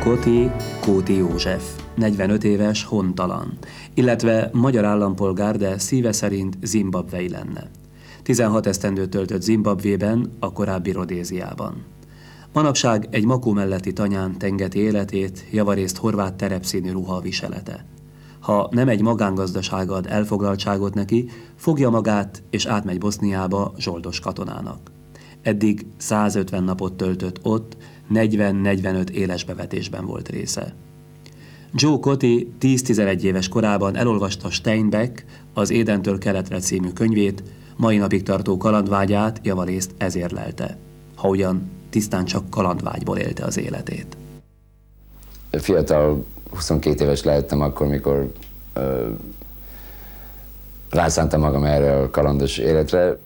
Koti, Kóti József, 45 éves, hontalan, illetve magyar állampolgár, de szíve szerint zimbabvei lenne. 16 esztendőt töltött Zimbabvében, a korábbi Rodéziában. Manapság egy makó melletti tanyán tengeti életét, javarészt horvát terepszínű ruha viselete. Ha nem egy magángazdaság ad elfoglaltságot neki, fogja magát és átmegy Boszniába zsoldos katonának. Eddig 150 napot töltött ott, 40-45 éles bevetésben volt része. Joe Cotti 10-11 éves korában elolvasta Steinbeck az Édentől keletre című könyvét, mai napig tartó kalandvágyát javarészt ezért lelte, ha ugyan tisztán csak kalandvágyból élte az életét. Fiatal, 22 éves lehettem akkor, mikor ö, rászántam magam erre a kalandos életre,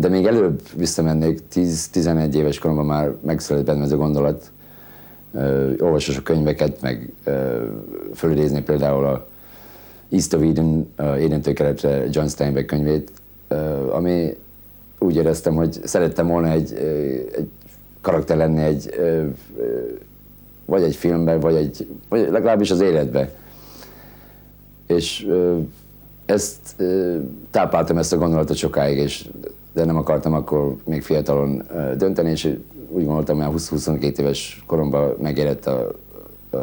de még előbb visszamennék, 10-11 éves koromban már megszületett bennem ez a gondolat, olvasos a könyveket, meg fölidézni például a East of Eden, Édentől keletre John Steinbeck könyvét, ami úgy éreztem, hogy szerettem volna egy, egy karakter lenni egy, vagy egy filmben, vagy, egy, vagy legalábbis az életbe. És ezt tápláltam ezt a gondolatot sokáig, és de nem akartam akkor még fiatalon dönteni, és úgy gondoltam, hogy 20-22 éves koromban megérett a, a,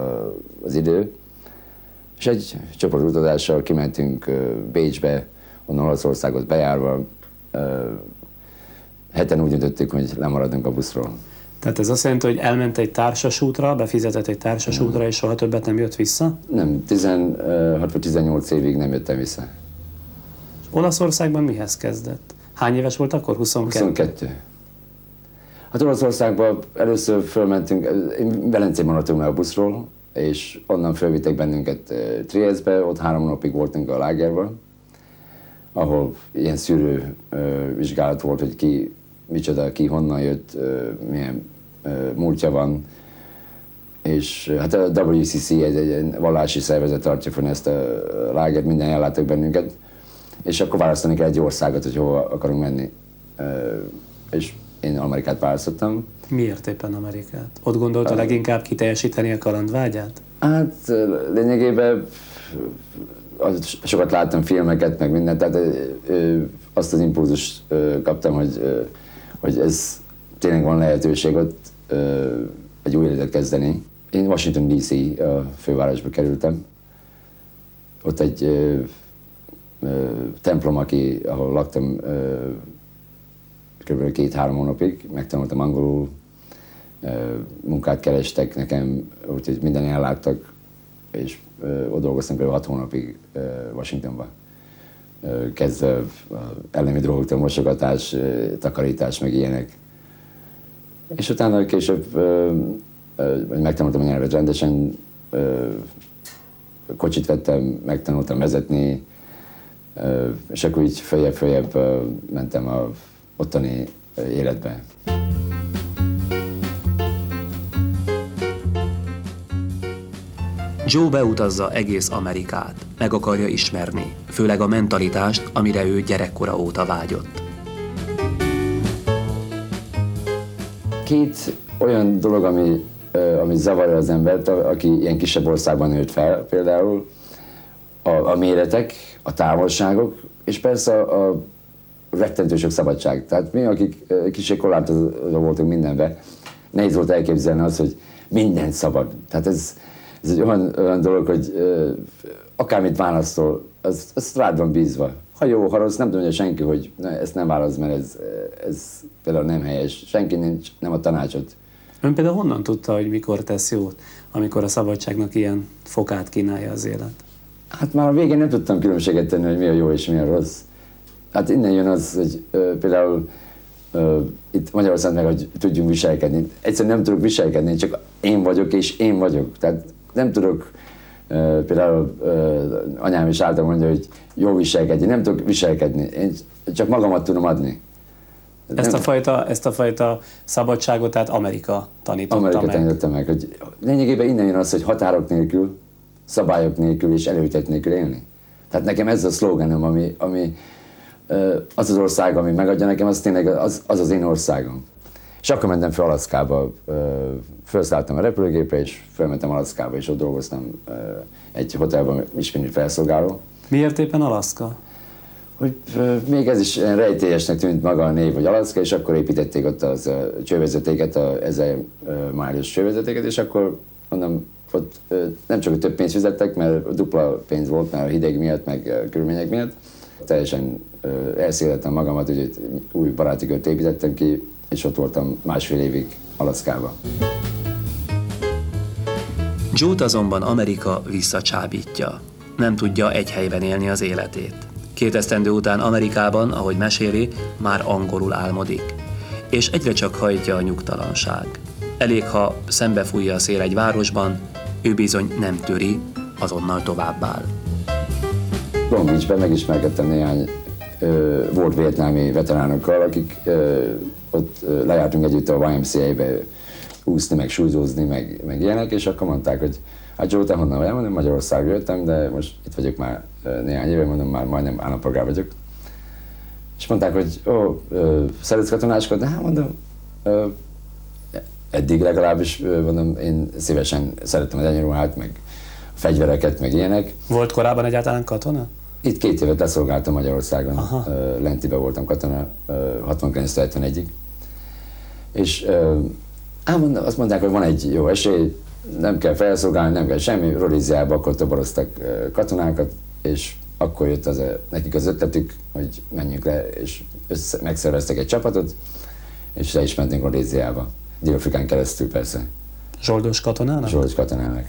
az idő. És egy csoportutazással kimentünk Bécsbe, onnan Olaszországot bejárva. Heten úgy döntöttük, hogy lemaradunk a buszról. Tehát ez azt jelenti, hogy elment egy társas útra, befizetett egy társas útra, és soha többet nem jött vissza? Nem, 16 vagy 18 évig nem jöttem vissza. És Olaszországban mihez kezdett? Hány éves volt akkor? 22? 22. Hát Olaszországban először fölmentünk, én Velencében maradtunk meg a buszról, és onnan fölvittek bennünket Trieste-be, ott három napig voltunk a lágerben, ahol ilyen szűrő vizsgálat volt, hogy ki, micsoda, ki honnan jött, milyen múltja van, és hát a WCC egy, egy vallási szervezet tartja fönn ezt a lágert, minden ellátok bennünket, és akkor választani kell egy országot, hogy hova akarunk menni. És én Amerikát választottam. Miért éppen Amerikát? Ott gondolta leginkább kiteljesíteni a kalandvágyát? Hát lényegében sokat láttam filmeket, meg mindent, tehát azt az impulzust kaptam, hogy, hogy ez tényleg van lehetőség ott egy új életet kezdeni. Én Washington DC a fővárosba kerültem. Ott egy templom, aki, ahol laktam kb. két-három hónapig, megtanultam angolul, munkát kerestek nekem, úgyhogy minden elláttak, és ott dolgoztam kb. hat hónapig Washingtonban. Kezdve ellemi drogoktól mosogatás, takarítás, meg ilyenek. És utána később megtanultam a nyelvet rendesen, kocsit vettem, megtanultam vezetni, és akkor így följebb-följebb mentem a ottani életbe. Joe beutazza egész Amerikát, meg akarja ismerni, főleg a mentalitást, amire ő gyerekkora óta vágyott. Két olyan dolog, ami, ami zavarja az embert, aki ilyen kisebb országban nőtt fel, például a, a méretek, a távolságok, és persze a, rettentő sok szabadság. Tehát mi, akik kicsit korlátozva voltunk mindenbe, nehéz volt elképzelni az, hogy minden szabad. Tehát ez, ez egy olyan, olyan dolog, hogy akármit választol, az, az rád van bízva. Ha jó, ha rossz, nem tudja senki, hogy ne, ezt nem válasz, mert ez, ez például nem helyes. Senki nincs, nem a tanácsot. Ön például honnan tudta, hogy mikor tesz jót, amikor a szabadságnak ilyen fokát kínálja az élet? Hát már a végén nem tudtam különbséget tenni, hogy mi a jó és mi a rossz. Hát innen jön az, hogy ö, például ö, itt Magyarországon meg, hogy tudjunk viselkedni. Egyszerűen nem tudok viselkedni, csak én vagyok és én vagyok. Tehát nem tudok ö, például ö, anyám is által mondja, hogy jó viselkedni. Nem tudok viselkedni. Én csak magamat tudom adni. Ezt a, fajta, ezt a fajta szabadságot, tehát Amerika tanította Amerika meg. tanította meg, hogy lényegében innen jön az, hogy határok nélkül, szabályok nélkül és előítet nélkül élni. Tehát nekem ez a szlogenem, ami, ami az az ország, ami megadja nekem, az tényleg az az, az én országom. És akkor mentem fel Alaszkába, felszálltam a repülőgépre, és felmentem Alaszkába, és ott dolgoztam egy hotelben, is mindig felszolgáló. Miért éppen Alaszka? Hogy még ez is rejtélyesnek tűnt maga a név, hogy Alaszka, és akkor építették ott az csővezetéket, a ezer május csővezetéket, és akkor mondom, nem csak több pénzt fizettek, mert dupla pénz volt, mert a hideg miatt, meg körülmények miatt. Teljesen elszélettem magamat, hogy új baráti kört építettem ki, és ott voltam másfél évig Alaszkába. Jót azonban Amerika visszacsábítja. Nem tudja egy helyben élni az életét. Két esztendő után Amerikában, ahogy meséli, már angolul álmodik. És egyre csak hajtja a nyugtalanság. Elég, ha szembefújja a szél egy városban, ő bizony nem töri, azonnal továbbáll. Long Beachben megismerkedtem néhány ö, volt vietnámi veteránokkal, akik ö, ott ö, lejártunk együtt a YMCA-be úszni, meg súlyzózni, meg, meg ilyenek, és akkor mondták, hogy hát Joe, te honnan vagy? Mondom, Magyarországról jöttem, de most itt vagyok már néhány éve, mondom, már majdnem állampolgár vagyok. És mondták, hogy ó, szeretsz katonáskodni? Hát mondom, eddig legalábbis, mondom, én szívesen szerettem az egyenruhát, meg a fegyvereket, meg ilyenek. Volt korábban egyáltalán katona? Itt két évet leszolgáltam Magyarországon, Aha. Lentibe voltam katona 69-71-ig. És ám azt mondták, hogy van egy jó esély, nem kell felszolgálni, nem kell semmi, Rodéziába akkor toboroztak katonákat, és akkor jött az, nekik az ötletük, hogy menjünk le, és össze, megszerveztek egy csapatot, és le is mentünk Rodéziába. Dél-Afrikán keresztül persze. Zsoldos katonának? Zsoldos katonának.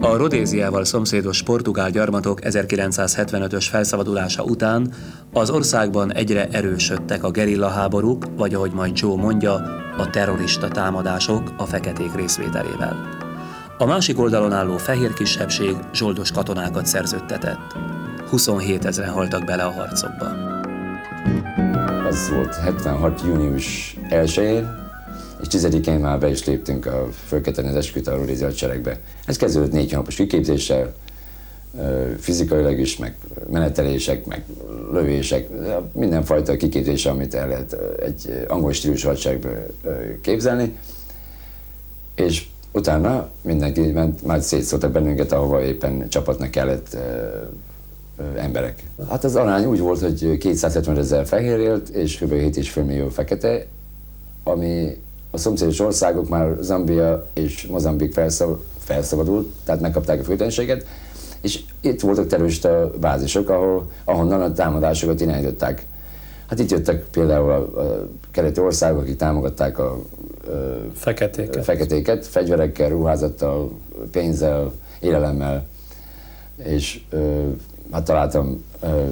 A Rodéziával szomszédos portugál gyarmatok 1975-ös felszabadulása után az országban egyre erősödtek a gerilla háborúk, vagy ahogy majd Joe mondja, a terrorista támadások a feketék részvételével. A másik oldalon álló fehér kisebbség zsoldos katonákat szerződtetett. 27 ezeren haltak bele a harcokba. Az volt 76. június 1 és tizedikén már be is léptünk a fölketenni az esküt a Rórézi hadseregbe. Ez kezdődött négy hónapos kiképzéssel, fizikailag is, meg menetelések, meg lövések, mindenfajta kiképzés, amit el lehet egy angol stílusú hadseregből képzelni. És utána mindenki ment, már szétszóltak bennünket, ahova éppen csapatnak kellett emberek. Hát az arány úgy volt, hogy 270 ezer fehér élt, és kb. 7,5 millió fekete, ami a szomszédos országok már Zambia és Mozambik felszabadult, tehát megkapták a függetlenséget, és itt voltak terrorista bázisok, ahol, ahonnan a támadásokat irányították. Hát itt jöttek például a, a keleti országok, akik támogatták a, a feketéket. feketéket, fegyverekkel, ruházattal, pénzzel, élelemmel, és ö, hát találtam ö,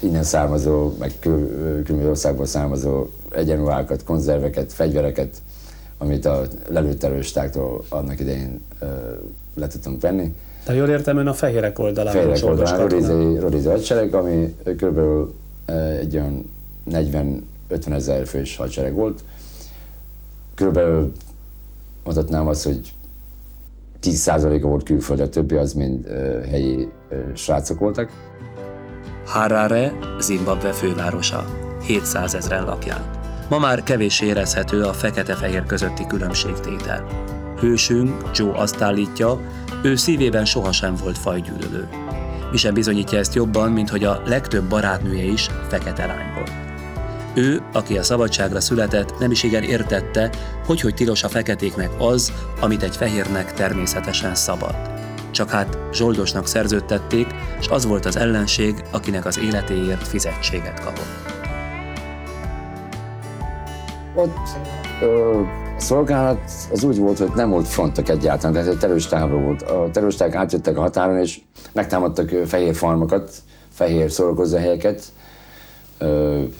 innen származó, meg különböző országból származó egyenruhákat, konzerveket, fegyvereket, amit a lelőtt terroristáktól annak idején ö, le tudtunk venni. De jól értem, ön a fehérek oldalán. Fehérek oldalán, Rodizai, Rodizai hadsereg, ami kb. egy olyan 40-50 ezer fős hadsereg volt. Körülbelül mondhatnám azt, hogy 10%-a volt külföld, a többi az mind uh, helyi uh, srácok voltak. Harare, Zimbabwe fővárosa. 700 ezeren lakják. Ma már kevés érezhető a fekete-fehér közötti különbségtétel. Hősünk, Joe azt állítja, ő szívében sohasem volt fajgyűlölő. Mi sem bizonyítja ezt jobban, mint hogy a legtöbb barátnője is fekete lány volt. Ő, aki a szabadságra született, nem is igen értette, hogy hogy tilos a feketéknek az, amit egy fehérnek természetesen szabad. Csak hát zsoldosnak szerződtették, és az volt az ellenség, akinek az életéért fizetséget kapott. Ott ö, a szolgálat az úgy volt, hogy nem volt frontok egyáltalán, tehát egy terőstábor volt. A terősták átjöttek a határon, és megtámadtak fehér farmokat, fehér helyeket,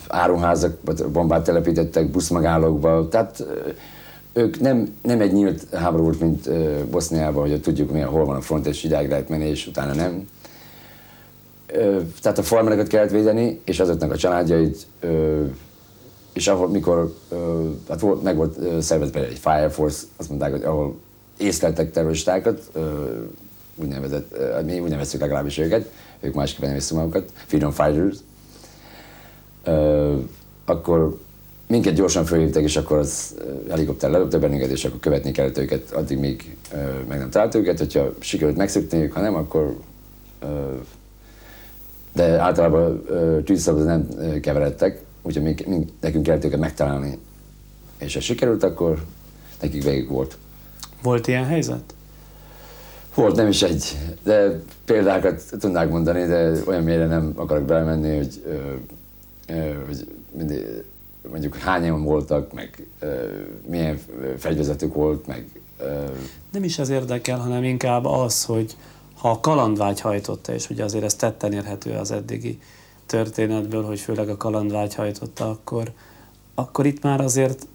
áruházak, bombát telepítettek buszmegállókba, tehát ők nem, nem egy nyílt háború volt, mint Boszniában, hogy tudjuk, mi, hol van a front, és idáig lehet menni, és utána nem. Tehát a farmereket kellett védeni, és azoknak a családjait és ahol, mikor hát volt, meg volt szervezve egy Fire Force, azt mondták, hogy ahol észleltek terroristákat, úgynevezett, mi úgy neveztük legalábbis őket, ők másképpen neveztük magukat, Freedom Fighters, akkor minket gyorsan fölhívtak, és akkor az helikopter lelöpte bennünket, és akkor követni kellett őket, addig még meg nem talált őket, hogyha sikerült megszökniük, ha nem, akkor de általában tűzszabad nem keveredtek, úgyhogy még, még, nekünk kellett őket megtalálni. És ha sikerült, akkor nekik végig volt. Volt ilyen helyzet? Volt, nem is egy, de példákat tudnák mondani, de olyan mélyre nem akarok belemenni, hogy, hogy mindig, mondjuk hányan voltak, meg milyen fegyvezetük volt, meg... Nem is ez érdekel, hanem inkább az, hogy ha a kalandvágy hajtotta, és ugye azért ez tetten érhető az eddigi történetből, hogy főleg a kalandvágy hajtotta, akkor, akkor itt már azért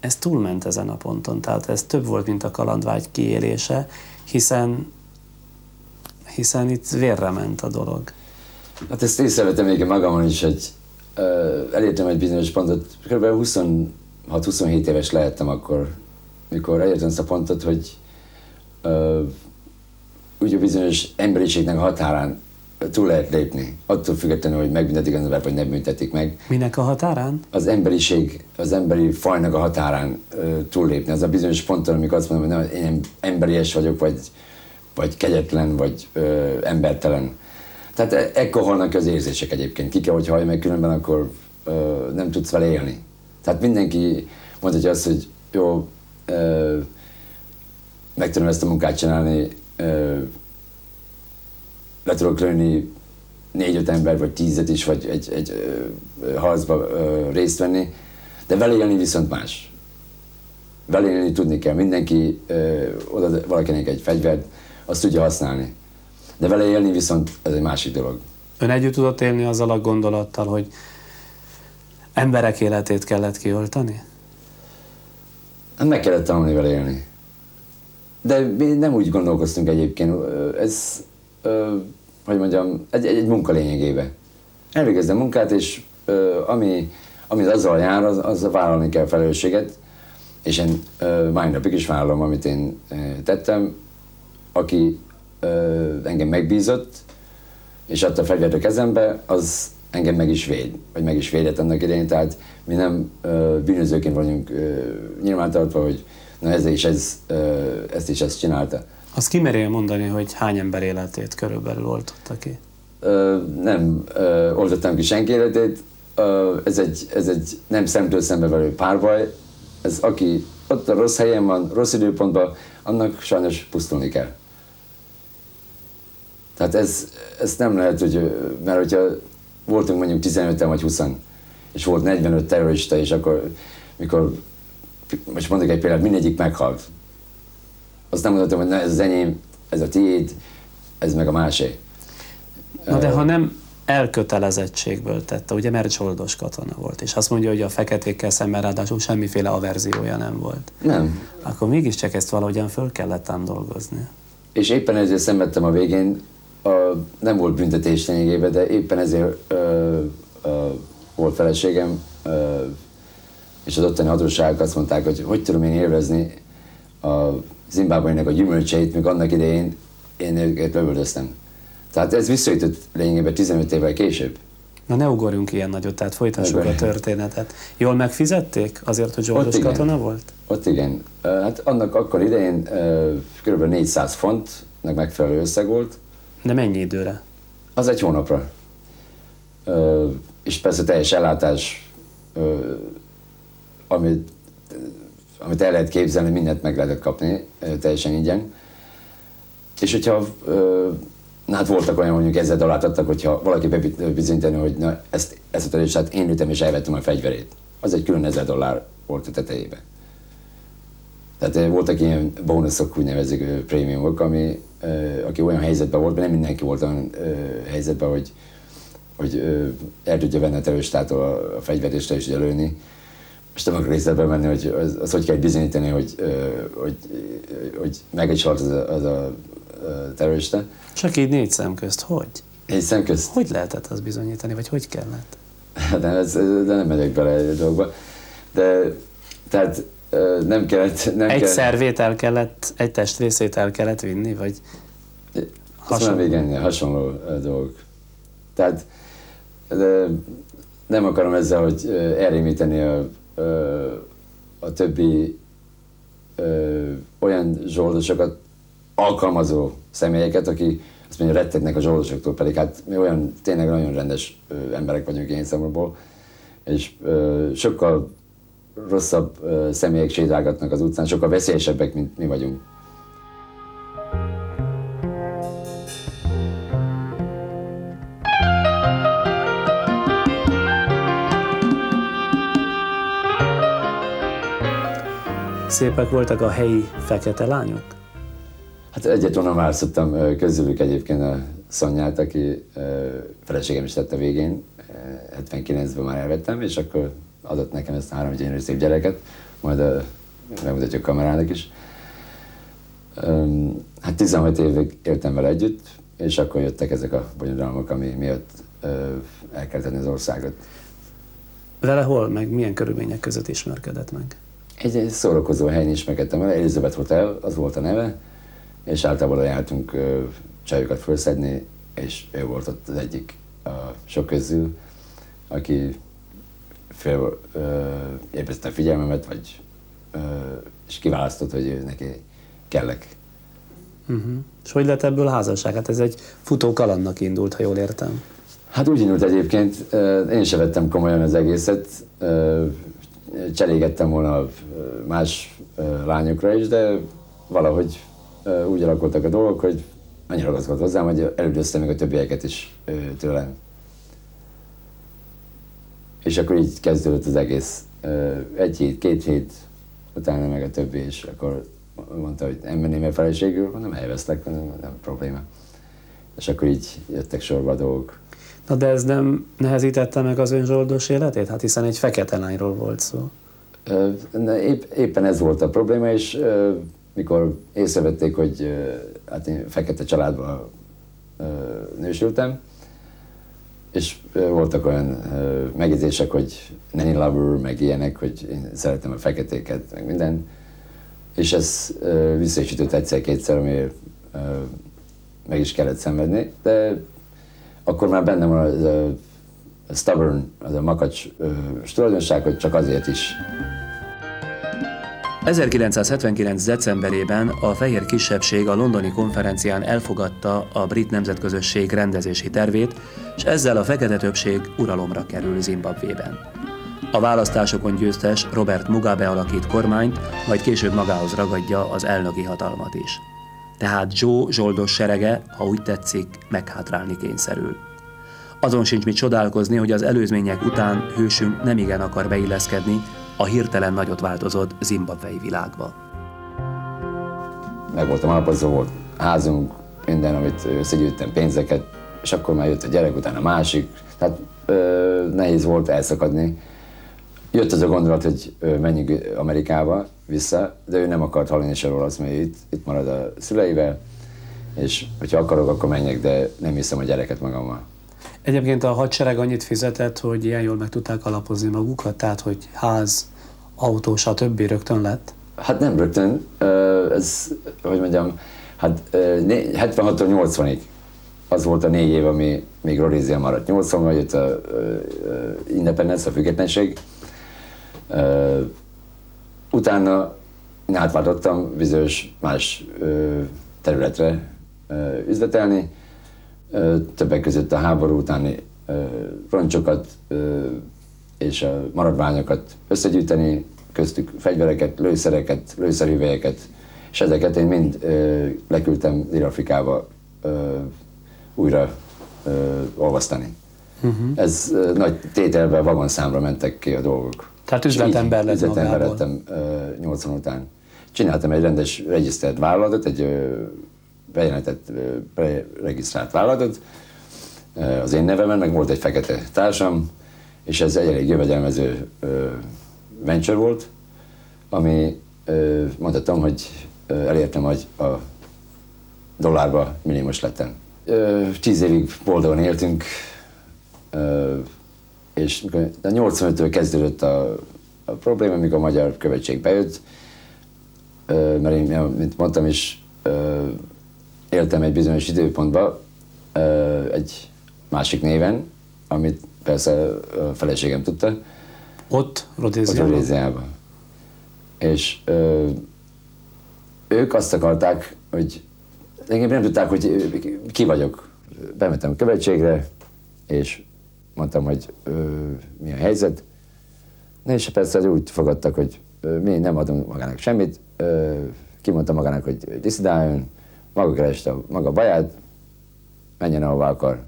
ez túlment ezen a ponton, tehát ez több volt, mint a kalandvágy kiélése, hiszen, hiszen itt vérre ment a dolog. Hát ezt észrevettem még magamon is, hogy uh, elértem egy bizonyos pontot, kb. 26-27 éves lehettem akkor, mikor elértem ezt a pontot, hogy uh, úgy a bizonyos emberiségnek határán túl lehet lépni. Attól függetlenül, hogy megbüntetik az embert, vagy nem büntetik meg. Minek a határán? Az emberiség, az emberi fajnak a határán túllépni. Az a bizonyos ponton, amikor azt mondom, hogy nem, én emberies vagyok, vagy, vagy kegyetlen, vagy uh, embertelen. Tehát e- ekkor halnak az érzések egyébként. Ki kell, hogy hallja meg, különben akkor uh, nem tudsz vele élni. Tehát mindenki mondhatja azt, hogy jó, uh, meg tudom ezt a munkát csinálni, uh, le tudok lőni négy-öt ember, vagy tízet is, vagy egy, egy harcba részt venni, de vele élni viszont más. Vele élni tudni kell. Mindenki uh, oda valakinek egy fegyvert, azt tudja használni. De vele élni viszont ez egy másik dolog. Ön együtt tudott élni azzal a gondolattal, hogy emberek életét kellett kioltani? Hát meg kellett tanulni vele élni. De mi nem úgy gondolkoztunk egyébként. Ez hogy mondjam, egy, egy, egy munka lényegében. Elvégezni a munkát, és ami, ami azzal jár, az, az vállalni kell felelősséget, és én mai napig is vállalom, amit én tettem. Aki engem megbízott, és adta fegyvert a kezembe, az engem meg is véd, vagy meg is védett annak idején, tehát mi nem bűnözőként vagyunk nyilvántartva, hogy na ez is ez, ezt is ezt csinálta. Azt kimerél mondani, hogy hány ember életét körülbelül oltotta ki? Ö, nem ö, oltottam ki senki életét. Ö, ez, egy, ez egy nem szemtől szembe velő párbaj. Ez aki ott a rossz helyen van, rossz időpontban, annak sajnos pusztulni kell. Tehát ez, ez nem lehet, hogy, mert hogyha voltunk mondjuk 15 vagy 20 és volt 45 terrorista, és akkor, mikor, most mondok egy példát, mindegyik meghalt, azt nem mondhatom, hogy na, ez az enyém, ez a tiéd, ez meg a másé. Na de ha nem elkötelezettségből tette, ugye mert zsoldos katona volt, és azt mondja, hogy a feketékkel szemben ráadásul semmiféle averziója nem volt. Nem. Akkor mégiscsak ezt valahogyan föl kellett ám dolgozni. És éppen ezért szenvedtem a végén, a, nem volt büntetés lényegében, de éppen ezért ö, ö, volt feleségem, ö, és az ottani hatóságok azt mondták, hogy hogy tudom én élvezni a Zimbabwe-nek a gyümölcseit, még annak idején én őket lövöldöztem. Tehát ez visszajutott lényegében 15 évvel később. Na ne ugorjunk ilyen nagyot, tehát folytassuk Ebben. a történetet. Jól megfizették azért, hogy zsoldos katona volt? Ott igen. Hát annak akkor idején kb. 400 fontnak megfelelő összeg volt. De mennyi időre? Az egy hónapra. És persze teljes ellátás, amit amit el lehet képzelni, mindent meg lehetett kapni teljesen ingyen. És hogyha na hát voltak olyan, mondjuk ezzel dolát adtak, hogyha valaki bebizonyítani, hogy na, ezt, ezt a törésát én ütem és elvettem a fegyverét. Az egy külön ezer dollár volt a tetejébe. Tehát voltak ilyen bónuszok, úgy nevezik prémiumok, ami, aki olyan helyzetben volt, nem mindenki volt olyan helyzetben, hogy, hogy el tudja venni a terroristától a, fegyvert és lőni most nem akarok részletbe menni, hogy az, az hogy kell bizonyítani, hogy, hogy, hogy megegyselt az a, az a terrorista. Csak így négy szem közt, hogy? Négy szem közt? Hogy lehetett az bizonyítani, vagy hogy kellett? De, ez, de nem megyek bele a dolgba. De tehát nem kellett... Nem egy kellett, szervét el kellett, egy testrészét el kellett vinni, vagy hasonló? Azt hasonló dolgok. Tehát de nem akarom ezzel, hogy elrémíteni a, a, a többi ö, olyan zsoldosokat alkalmazó személyeket, aki azt mondja, rettegnek a zsoldosoktól, pedig hát mi olyan tényleg nagyon rendes ö, emberek vagyunk én számomból, és ö, sokkal rosszabb ö, személyek sétálgatnak az utcán, sokkal veszélyesebbek, mint mi vagyunk. Szépek voltak a helyi fekete lányok? Hát egyet onnan már szoktam közülük egyébként a Szanyát, aki feleségem is tette végén, 79-ben már elvettem, és akkor adott nekem ezt a három gyönyörű szép gyereket, majd megmutatjuk a kamerának is. Hát 16 évig éltem vele együtt, és akkor jöttek ezek a bonyodalmak, ami miatt el kellett tenni az országot. Vele hol, meg milyen körülmények között ismerkedett meg? Egy, egy szórakozó helyen ismerkedtem vele, Elizabeth Hotel, az volt a neve, és általában jártunk ö, csajokat felszedni, és ő volt ott az egyik a sok közül, aki fél, építette a figyelmemet, vagy, ö, és kiválasztott, hogy ő neki kellek. Uh-huh. És hogy lett ebből házasság? Hát ez egy futó kalandnak indult, ha jól értem. Hát úgy indult egyébként, én sem vettem komolyan az egészet, cserégettem volna más lányokra is, de valahogy úgy alakultak a dolgok, hogy annyira ragaszkodott hozzám, hogy elődöztem még a többieket is tőlem. És akkor így kezdődött az egész. Egy hét, két hét, utána meg a többi, és akkor mondta, hogy nem menném el feleségül, mondom, elveszlek, nem, nem probléma. És akkor így jöttek sorba a dolgok. Na de ez nem nehezítette meg az ön zsoldos életét? Hát hiszen egy fekete lányról volt szó. Épp, éppen ez volt a probléma, és mikor észrevették, hogy hát én fekete családban nősültem, és voltak olyan megjegyzések, hogy nanny lover, meg ilyenek, hogy én szeretem a feketéket, meg minden. És ez vissza is ütött egyszer-kétszer, ami meg is kellett szenvedni, de akkor már bennem van az a stubborn, az a makacs tulajdonság, hogy csak azért is 1979. decemberében a fehér kisebbség a londoni konferencián elfogadta a brit nemzetközösség rendezési tervét, és ezzel a fekete többség uralomra kerül Zimbabvében. A választásokon győztes Robert Mugabe alakít kormányt, majd később magához ragadja az elnöki hatalmat is. Tehát Joe zsoldos serege, ha úgy tetszik, meghátrálni kényszerül. Azon sincs mit csodálkozni, hogy az előzmények után hősünk nem igen akar beilleszkedni a hirtelen nagyot változott zimbabvei világba. Meg voltam alapozó, volt házunk, minden, amit összegyűjtem, pénzeket, és akkor már jött a gyerek, utána a másik, tehát ö, nehéz volt elszakadni. Jött az a gondolat, hogy menjünk Amerikába vissza, de ő nem akart hallani se róla, azt mondja, itt, itt marad a szüleivel, és hogyha akarok, akkor menjek, de nem hiszem a gyereket magammal. Egyébként a hadsereg annyit fizetett, hogy ilyen jól meg tudták alapozni magukat, tehát hogy ház, autó, stb. rögtön lett? Hát nem rögtön, ez, hogy mondjam, hát 76-tól 80-ig az volt a négy év, ami még Rodézia maradt. 80-ban jött a Independence, a függetlenség. Utána átváltottam bizonyos más területre üzletelni, többek között a háború utáni roncsokat és a maradványokat összegyűjteni, köztük fegyvereket, lőszereket, lőszerhüvelyeket, és ezeket én mind ö, leküldtem Dél-Afrikába ö, újra ö, olvasztani. Uh-huh. Ez ö, nagy tételben vagonszámra mentek ki a dolgok. Tehát üzletember lett Üzletember lettem ö, 80 után. Csináltam egy rendes regisztrált vállalatot, egy bejelentett, regisztrált vállalatot, az én nevemen, meg volt egy fekete társam, és ez egy elég jövedelmező venture volt, ami mondhatom, hogy elértem, hogy a dollárba minimumos lettem. Tíz évig boldogan éltünk, és a 85-től kezdődött a, a probléma, amikor a magyar követség bejött, mert én, mint mondtam is, éltem egy bizonyos időpontban, egy másik néven, amit persze a feleségem tudta. Ott, Ott Rodéziában? Rodéziában. És ö, ők azt akarták, hogy engem nem tudták, hogy ki vagyok. Bementem a követségre, és mondtam, hogy ö, mi a helyzet. Na és persze úgy fogadtak, hogy ö, mi nem adunk magának semmit. Ö, kimondta magának, hogy diszidáljon, maga kereste a maga baját, menjen ahova akar.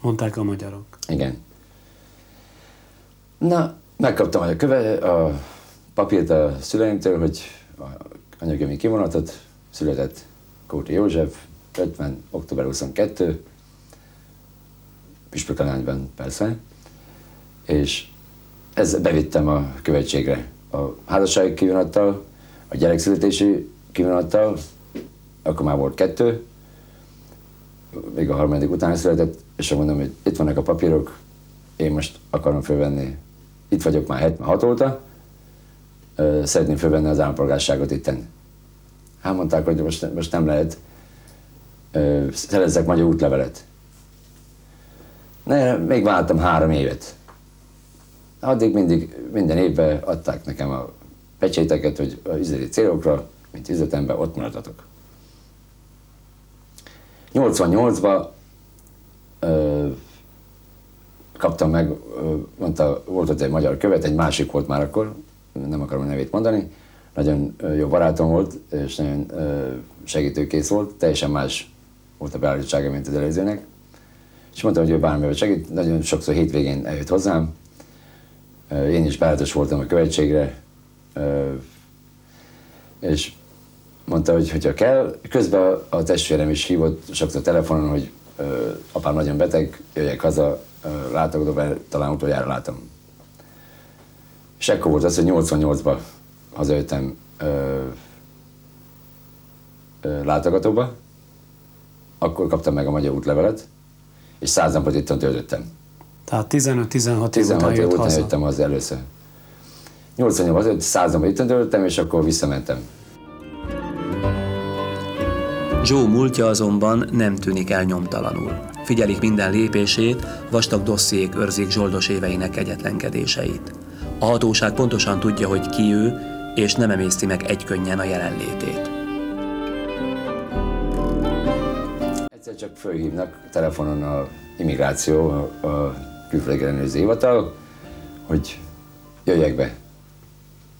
Mondták a magyarok. Igen. Na, megkaptam a, köve, a papírt a szüleimtől, hogy a anyagjomi kivonatot született Kóti József, 50. október 22, Püspökelányban persze, és ez bevittem a követségre. A házassági kivonattal, a gyerekszületési kivonattal, akkor már volt kettő, még a harmadik után született, és mondom, hogy itt vannak a papírok, én most akarom fölvenni, itt vagyok már 76 óta, szeretném fölvenni az állampolgárságot itten. Hát mondták, hogy most, most nem lehet, szerezzek magyar útlevelet. Ne, még vártam három évet. Addig mindig, minden évben adták nekem a pecséteket, hogy a üzleti célokra, mint üzletemben ott maradhatok. 88-ban ö, kaptam meg, mondta, volt ott egy magyar követ, egy másik volt már akkor, nem akarom a nevét mondani, nagyon jó barátom volt, és nagyon segítőkész volt, teljesen más volt a beállítottsága, mint az előzőnek. És mondta, hogy ő bármivel segít, nagyon sokszor hétvégén eljött hozzám, én is beállítós voltam a követségre, és mondta, hogy hogyha kell, közben a, testvérem is hívott sokszor telefonon, hogy apám nagyon beteg, jöjjek haza, látogatok, mert talán utoljára látom. És ekkor volt az, hogy 88-ban hazajöttem látogatóba, akkor kaptam meg a magyar útlevelet, és száz napot itt töltöttem. Tehát 15-16 év 16 után év után haza. jöttem az először. 88 az 100 napot itt töltöttem, és akkor visszamentem. Joe múltja azonban nem tűnik el nyomtalanul. Figyelik minden lépését, vastag dossziék őrzik zsoldos éveinek egyetlenkedéseit. A hatóság pontosan tudja, hogy ki ő, és nem emészti meg egykönnyen a jelenlétét. Csak fölhívnak telefonon a immigráció, a, a külföldi hivatal, hogy jöjjek be.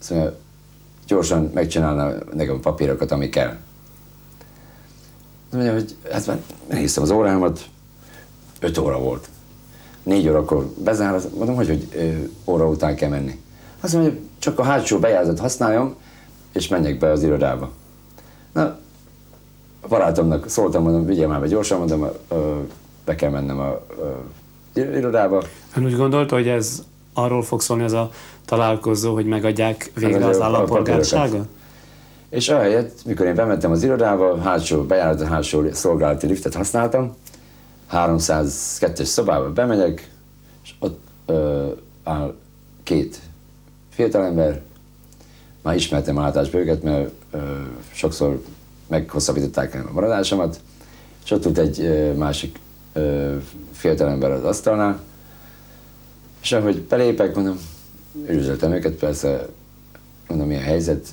Mondja, gyorsan megcsinálna nekem a papírokat, ami kell. Mondja, hogy hát már néztem az órámat, 5 óra volt. 4 órakor bezár, mondom, hogy, hogy ö, óra után kell menni. Azt mondja, hogy csak a hátsó bejáratot használjam, és menjek be az irodába. Na, a barátomnak szóltam, mondom, vigyél már be gyorsan, mondom, be kell mennem a ö, irodába. Ön úgy gondolta, hogy ez arról fog szólni ez a találkozó, hogy megadják végre az a- a állampolgárságot? És ahelyett, mikor én bementem az irodába, hátsó, bejárat, hátsó szolgálati liftet használtam, 302-es szobába bemegyek, és ott ö, áll két fiatalember, már ismertem a látásba őket, mert ö, sokszor meghosszabbították a maradásomat, és ott ült egy másik ö, fiatalember az asztalnál, és ahogy belépek, mondom, üdvözöltem őket, persze, mondom, milyen helyzet,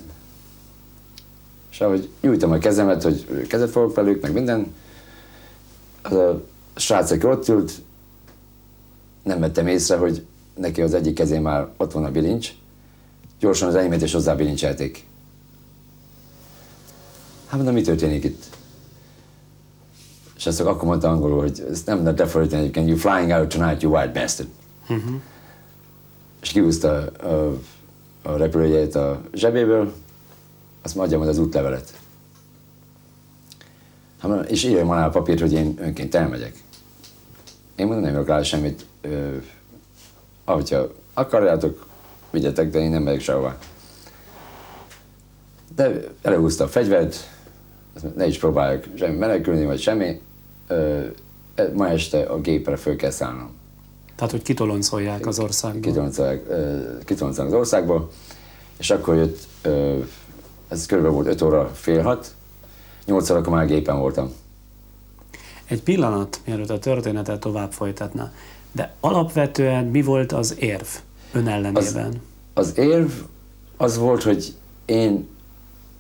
és ahogy nyújtom a kezemet, hogy kezet fogok velük, meg minden, az a srác, aki ott ült, nem vettem észre, hogy neki az egyik kezén már ott van a bilincs, gyorsan az enyémet és hozzá bilincselték. Hát mondom, mi történik itt? És ezt akkor mondta angolul, hogy ezt nem lehet lefordítani egyébként, you flying out tonight, you white bastard. Uh-huh. És kihúzta a, a, a repülőjét a zsebéből, azt adjam az útlevelet. Hát, mondom, és írjam alá a papírt, hogy én önként elmegyek. Én mondom, nem írok rá semmit. Ö, ahogyha akarjátok, vigyetek, de én nem megyek sehova. De előhúzta a fegyvert, azt ne is próbáljuk semmi menekülni, vagy semmi. E- ma este a gépre föl kell szállnom Tehát, hogy kitoloncolják az országból. kitoloncolják kitoloncolják az országból, és akkor jött, ez körülbelül volt 5 óra, fél hat, 8 órakor már gépen voltam. Egy pillanat, mielőtt a történetet tovább folytatná. De alapvetően mi volt az érv ön ellenében? Az, az érv az volt, hogy én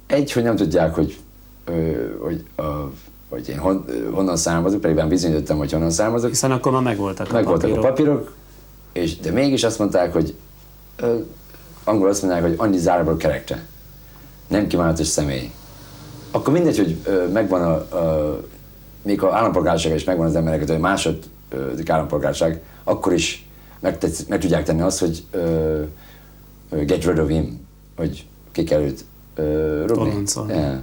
egy, hogy nem tudják, hogy, hogy, a, hogy én hon, honnan származok, pedig ben bizonyítottam, hogy honnan származok. Hiszen akkor már megvoltak a megvoltak papírok. a papírok, és, de mégis azt mondták, hogy ö, angol azt mondják, hogy undesirable character. Nem kívánatos személy. Akkor mindegy, hogy ö, megvan a, a még a állampolgárság is megvan az embereket, hogy második állampolgárság, akkor is meg, meg tudják tenni azt, hogy uh, get rid of him, hogy ki kell őt. Yeah.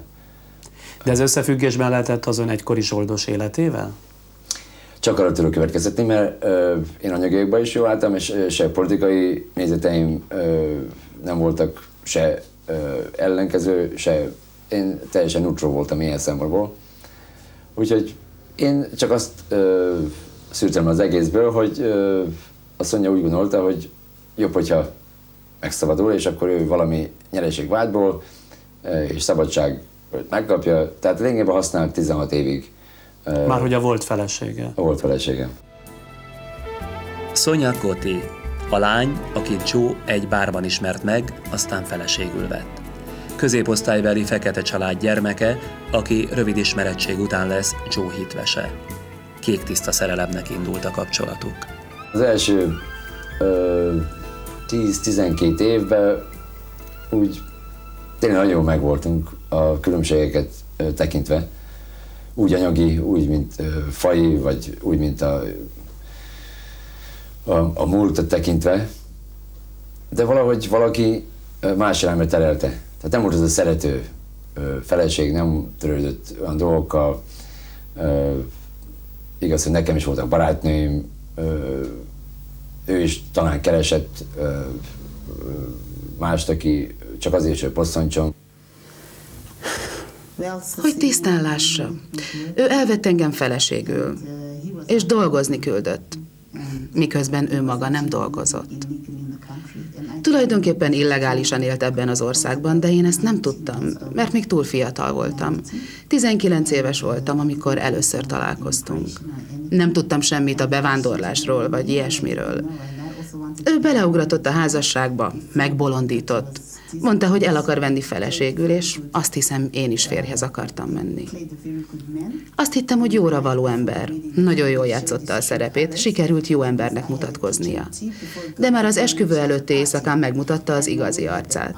De ez összefüggésben lehetett az ön egykori zsoldos életével? Csak arra tudok következetni, mert uh, én anyagokban is jó álltam, és se politikai nézeteim uh, nem voltak se uh, ellenkező, se én teljesen neutral voltam ilyen szempontból. Úgyhogy én csak azt ö, szűrtem az egészből, hogy ö, a Szonya úgy gondolta, hogy jobb, hogyha megszabadul, és akkor ő valami nyereségvágyból és szabadság megkapja. Tehát lényegében használt 16 évig. Már hogy a volt felesége. A volt felesége. Szonya Koti, a lány, akit Joe egy bárban ismert meg, aztán feleségül vett középosztálybeli fekete család gyermeke, aki rövid ismerettség után lesz Joe hitvese. Kék tiszta szerelemnek indult a kapcsolatuk. Az első 10-12 évben úgy tényleg nagyon megvoltunk a különbségeket tekintve. Úgy anyagi, úgy, mint fai, vagy úgy, mint a, a, a múltat tekintve. De valahogy valaki más irányba terelte. Tehát nem volt az a szerető feleség, nem törődött olyan dolgokkal. Igaz, hogy nekem is voltak barátnőim, ő is talán keresett mást, aki csak azért, hogy posszancson. Hogy tisztán lássa. Ő elvett engem feleségül, és dolgozni küldött, miközben ő maga nem dolgozott. Tulajdonképpen illegálisan élt ebben az országban, de én ezt nem tudtam, mert még túl fiatal voltam. 19 éves voltam, amikor először találkoztunk. Nem tudtam semmit a bevándorlásról, vagy ilyesmiről. Ő beleugratott a házasságba, megbolondított, Mondta, hogy el akar venni feleségül, és azt hiszem, én is férjhez akartam menni. Azt hittem, hogy jóra való ember. Nagyon jól játszotta a szerepét, sikerült jó embernek mutatkoznia. De már az esküvő előtti éjszakán megmutatta az igazi arcát.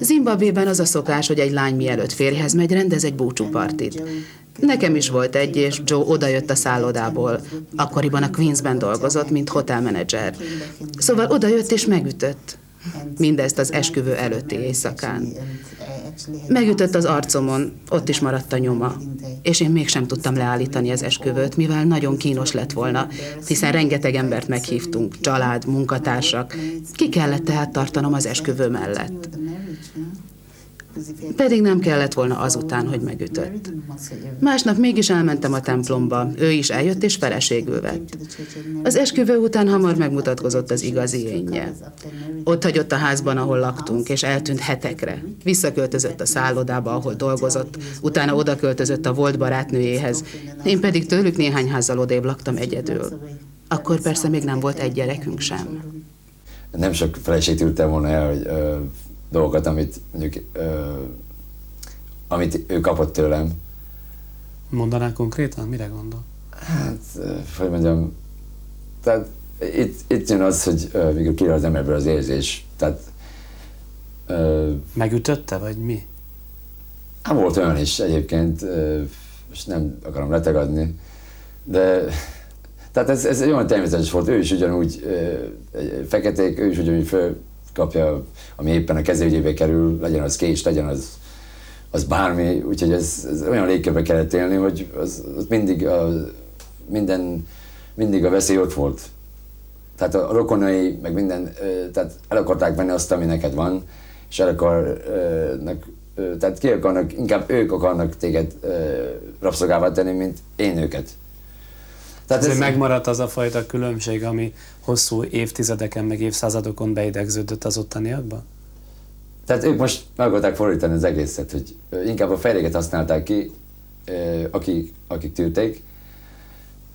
Zimbabvében az a szokás, hogy egy lány mielőtt férjhez megy, rendez egy búcsúpartit. Nekem is volt egy, és Joe odajött a szállodából. Akkoriban a Queensben dolgozott, mint hotelmenedzser. Szóval odajött és megütött. Mindezt az esküvő előtti éjszakán. Megütött az arcomon, ott is maradt a nyoma, és én mégsem tudtam leállítani az esküvőt, mivel nagyon kínos lett volna, hiszen rengeteg embert meghívtunk, család, munkatársak. Ki kellett tehát tartanom az esküvő mellett. Pedig nem kellett volna azután, hogy megütött. Másnap mégis elmentem a templomba, ő is eljött és feleségül vett. Az esküvő után hamar megmutatkozott az igazi énje. Ott hagyott a házban, ahol laktunk, és eltűnt hetekre. Visszaköltözött a szállodába, ahol dolgozott, utána oda költözött a volt barátnőjéhez, én pedig tőlük néhány házzal odébb laktam egyedül. Akkor persze még nem volt egy gyerekünk sem. Nem sok feleség ültem volna el, hogy dolgokat, amit mondjuk, ö, amit ő kapott tőlem. Mondaná konkrétan? Mire gondol? Hát, hogy mondjam, tehát itt, itt jön az, hogy uh, mikor királ az emberből az érzés. Tehát, uh, Megütötte, vagy mi? Hát volt olyan is egyébként, uh, most nem akarom letegadni, de tehát ez, ez egy olyan természetes volt, ő is ugyanúgy uh, feketék, ő is ugyanúgy föl, kapja, ami éppen a kezégyébe kerül, legyen az kés, legyen az, az bármi, úgyhogy ez, ez olyan légkörbe kellett élni, hogy az, az mindig, a, minden, mindig a veszély ott volt. Tehát a rokonai, meg minden, tehát el akarták venni azt, ami neked van, és el akarnak, tehát ki akarnak, inkább ők akarnak téged rabszolgává tenni, mint én őket. Tehát ez, megmaradt az a fajta különbség, ami hosszú évtizedeken, meg évszázadokon beidegződött az ottaniakba? Tehát ők most meg akarták fordítani az egészet, hogy inkább a fejléget használták ki, akik, akik tűrték,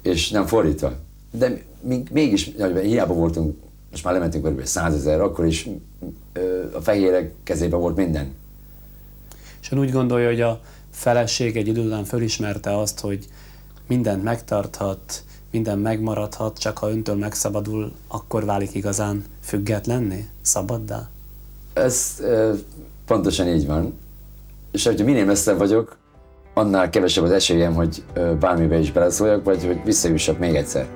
és nem fordítva. de mégis, hiába voltunk, most már lementünk kb. 100 ezer, akkor is a fehérek kezében volt minden. És ön úgy gondolja, hogy a feleség egy idő után fölismerte azt, hogy mindent megtarthat, minden megmaradhat, csak ha öntől megszabadul, akkor válik igazán függetlenné, szabaddá? Ez e, pontosan így van. És hogyha minél messzebb vagyok, annál kevesebb az esélyem, hogy bármibe is beleszóljak, vagy hogy visszajussak még egyszer.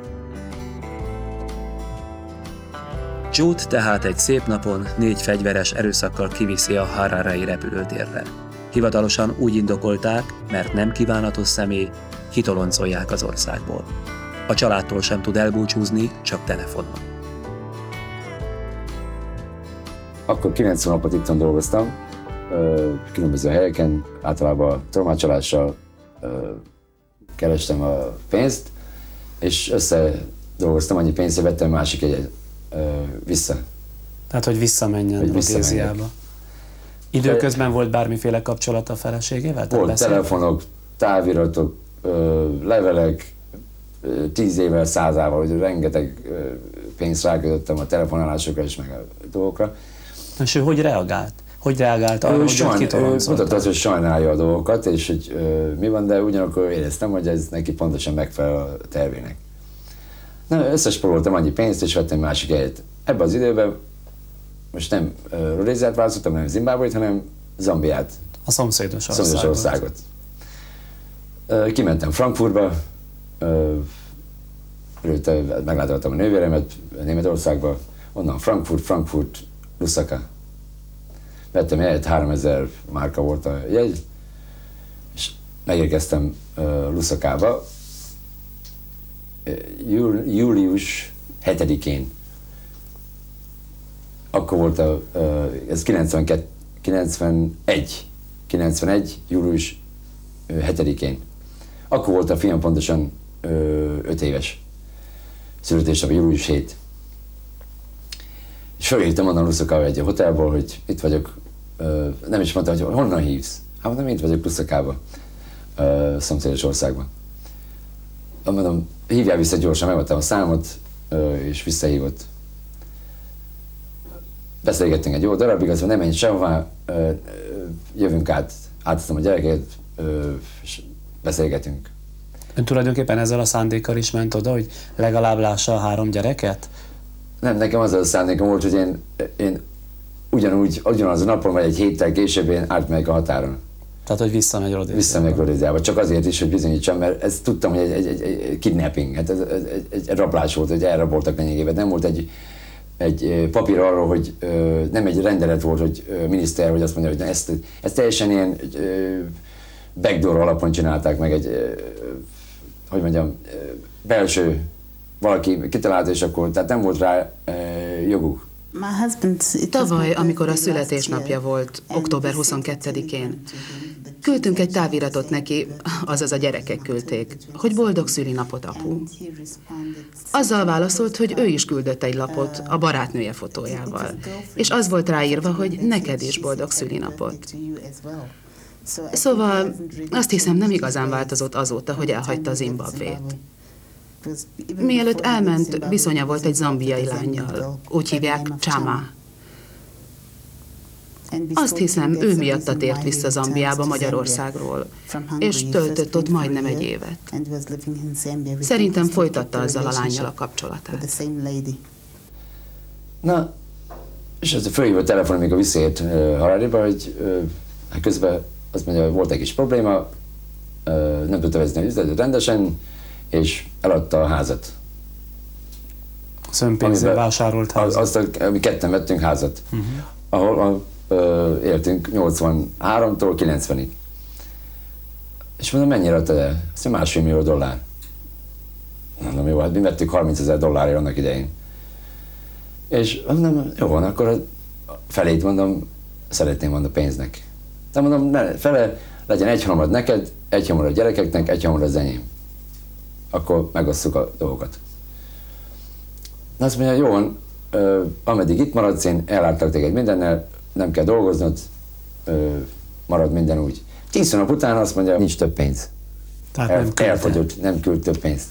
Jude tehát egy szép napon négy fegyveres erőszakkal kiviszi a Hararai repülőtérre. Hivatalosan úgy indokolták, mert nem kívánatos személy, kitoloncolják az országból. A családtól sem tud elbúcsúzni, csak telefonon. Akkor 90 napot itt dolgoztam, különböző helyeken, általában tolmácsolással kerestem a pénzt, és össze dolgoztam annyi pénzt, hogy vettem másik egyet vissza. Tehát, hogy visszamenjen hogy Rodéziába. Időközben volt bármiféle kapcsolat a feleségével? Volt beszélt? telefonok, táviratok, levelek, tíz évvel, százával, hogy rengeteg pénzt rákötöttem a telefonálásokra és meg a dolgokra. És ő hogy reagált? Hogy reagált arra, ő hogy sajn, ő mutatta azt, hogy sajnálja a dolgokat, és hogy ö, mi van, de ugyanakkor éreztem, hogy ez neki pontosan megfelel a tervének. Na, összespóroltam annyi pénzt, és vettem másik helyet. Ebben az időben most nem Rodéziát választottam, nem Zimbabwe-t, hanem Zambiát. A szomszédos országot. Szomszédos országot. Kimentem Frankfurtba, előtte meglátogattam a nővéremet Németországba, onnan Frankfurt, Frankfurt, Lusaka. Vettem jegyet, 3000 márka volt a jegy, és megérkeztem Lusakába, július 7-én. Akkor volt a, ez 92, 91, 91, július 7-én. Akkor volt a fiam pontosan 5 éves. Születésnap, július 7. És felírtam onnan Luszakába egy hotelból, hogy itt vagyok, nem is mondta, hogy honnan hívsz. Hát mondom, itt vagyok Luszakába, szomszédos országban mondom, hívjál vissza gyorsan, megvettem a számot, és visszahívott. Beszélgettünk egy jó darabig, azt mondja, nem menj sehová, jövünk át, átadtam a gyereket, és beszélgetünk. Ön tulajdonképpen ezzel a szándékkal is ment oda, hogy legalább lássa a három gyereket? Nem, nekem az a szándékom volt, hogy én, én ugyanúgy, ugyanaz a napon, vagy egy héttel később én átmegyek a határon. Tehát, hogy visszamegy Rodéziába. Visszamegy Rodéziába, csak azért is, hogy bizonyítsam, mert ezt tudtam, hogy egy, egy, egy, egy kidnapping, hát ez, egy, egy, egy rablás volt, hogy elraboltak lényegében. Nem volt egy, egy papír arról, hogy nem egy rendelet volt, hogy miniszter, hogy azt mondja, hogy ezt, ezt teljesen ilyen backdoor alapon csinálták meg egy, hogy mondjam, belső valaki kitalálta, és akkor, tehát nem volt rá joguk. Tavaly, amikor a születésnapja volt, október 22-én, küldtünk egy táviratot neki, azaz a gyerekek küldték, hogy boldog szülinapot, apu. Azzal válaszolt, hogy ő is küldött egy lapot a barátnője fotójával, és az volt ráírva, hogy neked is boldog szülinapot. Szóval azt hiszem nem igazán változott azóta, hogy elhagyta az Zimbabvét. Mielőtt elment, viszonya volt egy zambiai lányjal. Úgy hívják Chama. Azt hiszem, ő miatt tért vissza Zambiába Magyarországról, és töltött ott majdnem egy évet. Szerintem folytatta azzal a lányjal a kapcsolatát. Na, és ez fölhívott telefon, amikor visszaért uh, Harariba, hogy uh, közben azt mondja, hogy volt egy kis probléma, nem tudta vezetni a üzletet rendesen, és eladta a házat. Az önpénzzel vásárolt házat? Az, azt, mi ketten vettünk házat, uh-huh. ahol a, ö, éltünk 83-tól 90-ig. És mondom, mennyire adta el? Azt mondja, másfél millió dollár. Mondom, jó, hát mi vettük 30 ezer dollárért annak idején. És mondom, jó van, akkor a felét mondom, szeretném mondani pénznek. De mondom, fele legyen egy hamar neked, egy hamar a gyerekeknek, egy hamar az enyém akkor megosztjuk a dolgokat. Na azt mondja, jó van, ameddig itt maradsz, én elláttak téged mindennel, nem kell dolgoznod, ö, marad minden úgy. Tíz nap után azt mondja, nincs több pénz. Tehát El, nem elfogyott, nem küld több pénzt.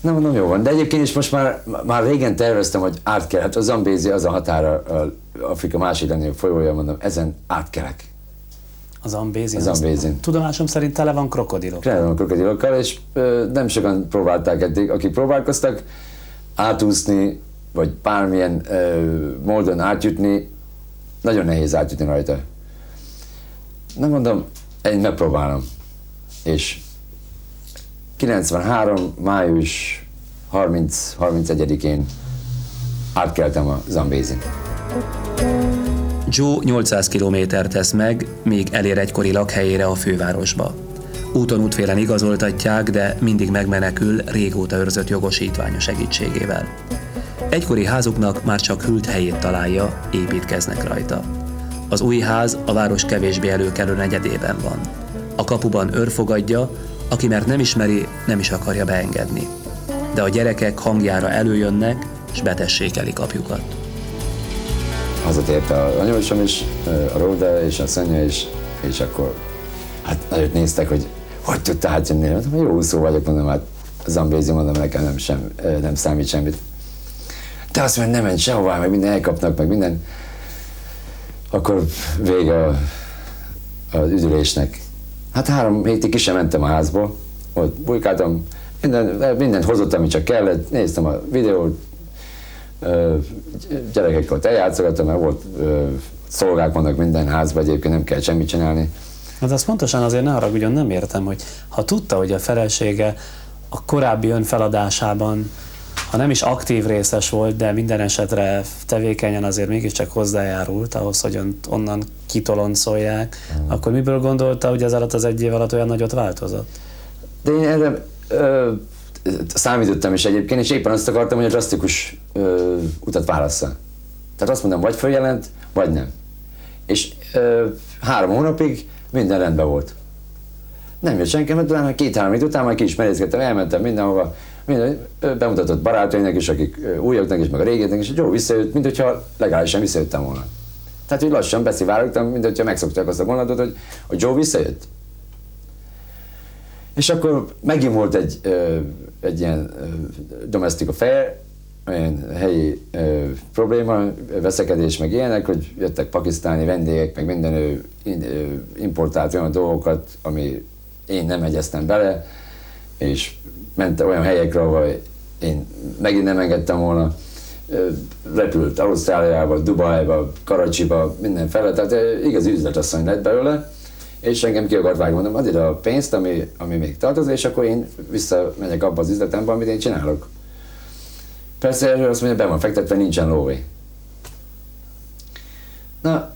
Nem mondom, jó van. De egyébként is most már, már régen terveztem, hogy átkelek. Hát a Zambézi az a határa, a Afrika másik legnagyobb folyója, mondom, ezen átkelek. Az Zambézin? Az Zambézin. Tudomásom szerint tele van krokodilokkal. Tele van krokodilokkal, és ö, nem sokan próbálták eddig. Akik próbálkoztak átúszni, vagy bármilyen ö, módon átjutni, nagyon nehéz átjutni rajta. Nem mondom, én megpróbálom. És 93. május 30-31-én átkeltem a Zambézin. Joe 800 kilométer tesz meg, míg elér egykori lakhelyére a fővárosba. Úton útfélen igazoltatják, de mindig megmenekül régóta őrzött jogosítványa segítségével. Egykori házuknak már csak hűlt helyét találja, építkeznek rajta. Az új ház a város kevésbé előkelő negyedében van. A kapuban őr fogadja, aki mert nem ismeri, nem is akarja beengedni. De a gyerekek hangjára előjönnek, és betessékelik apjukat. Hazatért a anyósom is, a Róda és a Szonya is, és akkor hát nagyot néztek, hogy hogy tudta átjönni. Mondtam, jó úszó vagyok, mondom, hát Zambézi, mondom, nekem nem, sem, nem számít semmit. De azt mondja, nem ment sehová, meg minden elkapnak, meg minden. Akkor vége a, az üdülésnek. Hát három hétig ki sem mentem a házból, ott bujkáltam, minden, mindent hozott, amit csak kellett, néztem a videót, gyerekekkel ott eljátszogattam, mert volt szolgák vannak minden házban, egyébként nem kell semmit csinálni. Hát azt pontosan azért ne haragudjon, nem értem, hogy ha tudta, hogy a felesége a korábbi önfeladásában, ha nem is aktív részes volt, de minden esetre tevékenyen azért mégiscsak hozzájárult ahhoz, hogy onnan kitoloncolják, hmm. akkor miből gondolta, hogy ez alatt az egy év alatt olyan nagyot változott? De én erre ö, számítottam is egyébként, és éppen azt akartam, hogy a drasztikus ö, utat válassza. Tehát azt mondom, vagy följelent, vagy nem. És ö, három hónapig minden rendben volt. Nem jött senki, mert utána két-három hét után már kiismerészkedtem, elmentem mindenhova, minden, bemutatott barátainak is, akik újaknak is, meg a régieknek is, hogy jó, visszajött, mint hogyha legálisan visszajöttem volna. Tehát, hogy lassan beszivárogtam, mint hogyha megszokták azt a gondolatot, hogy, hogy Joe visszajött. És akkor megint volt egy, egy ilyen domestic affair, olyan helyi ö, probléma, veszekedés, meg ilyenek, hogy jöttek pakisztáni vendégek, meg minden ő, importált olyan dolgokat, ami én nem egyeztem bele, és ment olyan helyekre, ahol én megint nem engedtem volna. Repült Ausztráliába, Dubajba, Karacsiba, mindenfele, tehát igazi üzletasszony lett belőle, és engem ki akart vágni, mondom, add ide a pénzt, ami, ami még tartozik, és akkor én visszamegyek abba az üzletembe, amit én csinálok. Persze erről azt mondja, be van fektetve, nincsen lóvé. Na,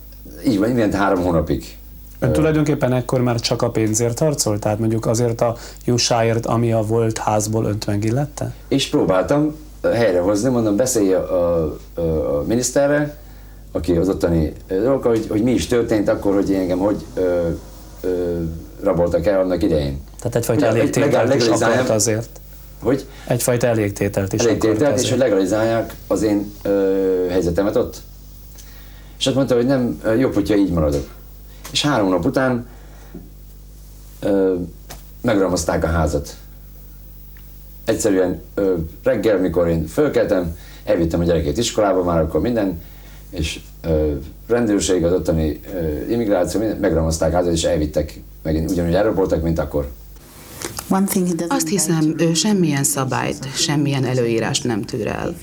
így van, mindent három hónapig. Ön tulajdonképpen ekkor már csak a pénzért harcolt? Tehát mondjuk azért a jósáért, ami a volt házból önt megillette? És próbáltam helyrehozni, mondom, beszélj a, a, a, miniszterrel, aki az ottani dolga, hogy, hogy mi is történt akkor, hogy engem hogy ö, ö, raboltak el annak idején. Tehát egyfajta elégtételt is akart azért. Hogy? Egyfajta elégtételt is elégtételt, és hogy legalizálják az én ö, helyzetemet ott. És azt mondta, hogy nem, jobb, hogyha így maradok. És három nap után ö, megramozták a házat. Egyszerűen ö, reggel, mikor én fölkeltem, elvittem a gyerekét iskolába, már akkor minden, és ö, rendőrség, az ottani ö, immigráció, megramozták házat, és elvittek, megint ugyanúgy elraboltak, mint akkor. Azt hiszem, ő semmilyen szabályt, semmilyen előírást nem tűr el.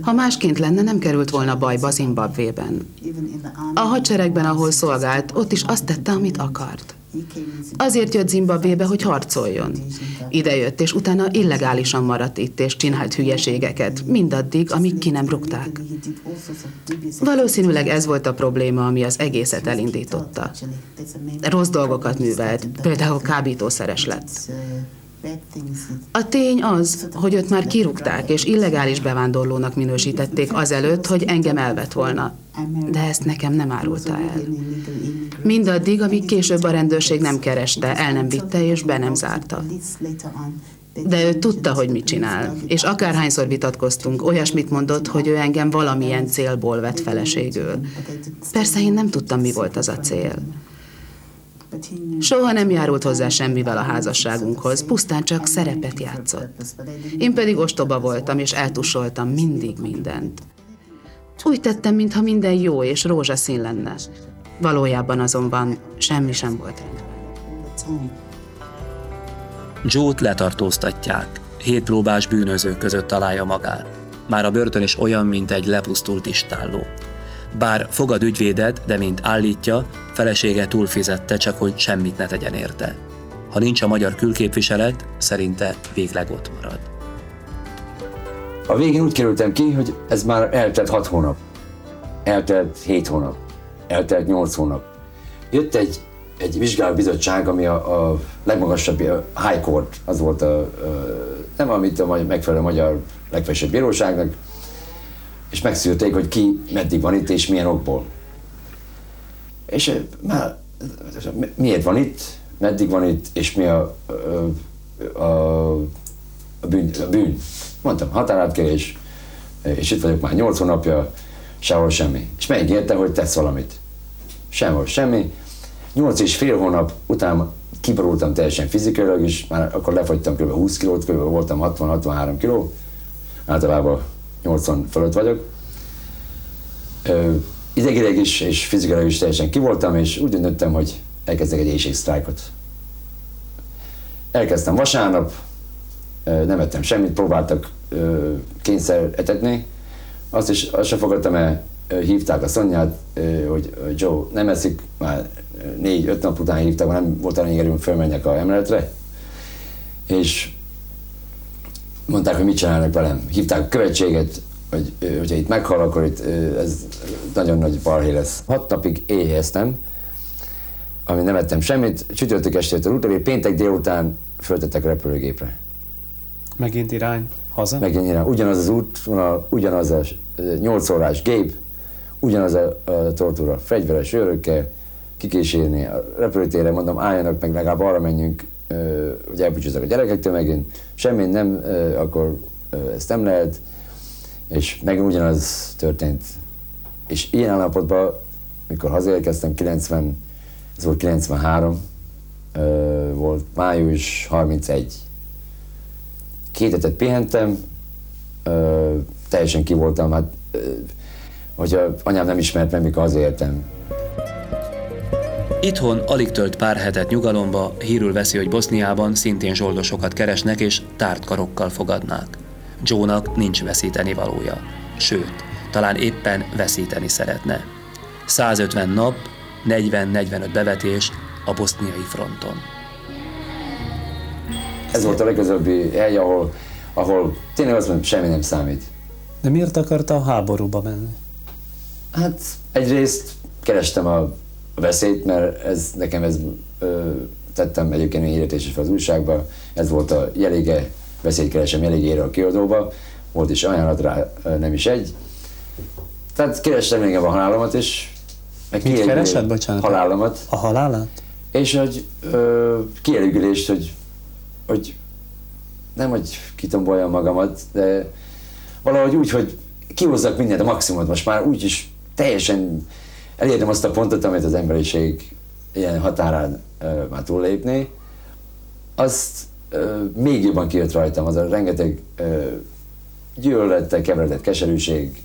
Ha másként lenne, nem került volna bajba Zimbabvében. A hadseregben, ahol szolgált, ott is azt tette, amit akart. Azért jött Zimbabvébe, hogy harcoljon. Ide jött, és utána illegálisan maradt itt, és csinált hülyeségeket, mindaddig, amíg ki nem rúgták. Valószínűleg ez volt a probléma, ami az egészet elindította. Rossz dolgokat művelt, például kábítószeres lett. A tény az, hogy őt már kirúgták és illegális bevándorlónak minősítették azelőtt, hogy engem elvett volna. De ezt nekem nem árulta el. Mindaddig, amíg később a rendőrség nem kereste, el nem vitte és be nem zárta. De ő tudta, hogy mit csinál, és akárhányszor vitatkoztunk, olyasmit mondott, hogy ő engem valamilyen célból vett feleségül. Persze én nem tudtam, mi volt az a cél. Soha nem járult hozzá semmivel a házasságunkhoz, pusztán csak szerepet játszott. Én pedig ostoba voltam, és eltusoltam mindig mindent. Úgy tettem, mintha minden jó és rózsaszín lenne. Valójában azonban semmi sem volt rendben. Joe-t letartóztatják. Hét próbás bűnözők között találja magát. Már a börtön is olyan, mint egy lepusztult istálló. Bár fogad ügyvédet, de mint állítja, felesége túlfizette, csak hogy semmit ne tegyen érte. Ha nincs a magyar külképviselet, szerinte végleg ott marad. A végén úgy kerültem ki, hogy ez már eltelt hat hónap. Eltelt hét hónap. Eltelt nyolc hónap. Jött egy, egy vizsgálóbizottság, ami a, a legmagasabb, a High Court, az volt a, a nem amit a megfelelő magyar legfelsőbb bíróságnak, és megszűrték, hogy ki meddig van itt, és milyen okból. És már miért van itt, meddig van itt, és mi a, a, a, a, bűn, a bűn. Mondtam, határátkelés, és itt vagyok már nyolc hónapja, sehol semmi. És megígérte, hogy tesz valamit. Sehol semmi. Nyolc és fél hónap után kiborultam teljesen fizikailag is, már akkor lefagytam kb. 20 kilót, kb. voltam 60-63 kiló, általában 80 fölött vagyok. Idegileg is és fizikailag is teljesen kivoltam, és úgy döntöttem, hogy elkezdek egy éjségsztrájkot. Elkezdtem vasárnap, nem ettem semmit, próbáltak kényszer etetni, azt is azt sem fogadtam el, hívták a Szonyát, hogy Joe nem eszik, már négy-öt nap után hívták, nem volt annyi erőm, fölmenjek a emeletre, és mondták, hogy mit csinálnak velem. Hívták a követséget, hogy hogyha itt meghal, akkor itt ez nagyon nagy balhé lesz. Hat napig éheztem, ami nem ettem semmit, csütörtök estétől utána, péntek délután föltettek a repülőgépre. Megint irány haza? Megint irány. Ugyanaz az út, ugyanaz a 8 órás gép, ugyanaz a, a tortúra, fegyveres őrökkel, kikísérni a repülőtérre, mondom, álljanak meg, legalább arra menjünk, hogy elbúcsúzzak a gyerekektől megint, semmi nem, akkor ezt nem lehet, és megint ugyanaz történt. És ilyen állapotban, mikor hazaérkeztem, 90, ez volt 93, volt május 31. Két hetet pihentem, teljesen ki voltam, hát hogyha anyám nem ismert meg, mikor hazaértem. Itthon alig tölt pár hetet nyugalomba, hírül veszi, hogy Boszniában szintén zsoldosokat keresnek és tárt karokkal fogadnák. Joe-nak nincs veszíteni valója. Sőt, talán éppen veszíteni szeretne. 150 nap, 40-45 bevetés a boszniai fronton. Ez volt a legközelebbi hely, ahol, ahol tényleg azt mondom, semmi nem számít. De miért akarta a háborúba menni? Hát egyrészt kerestem a veszélyt, mert ez, nekem ez ö, tettem egyébként egy hirdetés is az újságba, ez volt a jelége, veszélyt keresem jeligére a kiadóba, volt is ajánlat rá, nem is egy. Tehát kerestem még a halálomat is. Meg Mit keresed, bocsánat? Halálomat. A halálát? És hogy ö, kielégülést, hogy, hogy nem, hogy kitomboljam magamat, de valahogy úgy, hogy kihozzak mindent a maximumot, most már úgy is teljesen elértem azt a pontot, amit az emberiség ilyen határán uh, már túllépni, azt uh, még jobban kijött rajtam, az a rengeteg uh, gyűlölettel keveredett keserűség,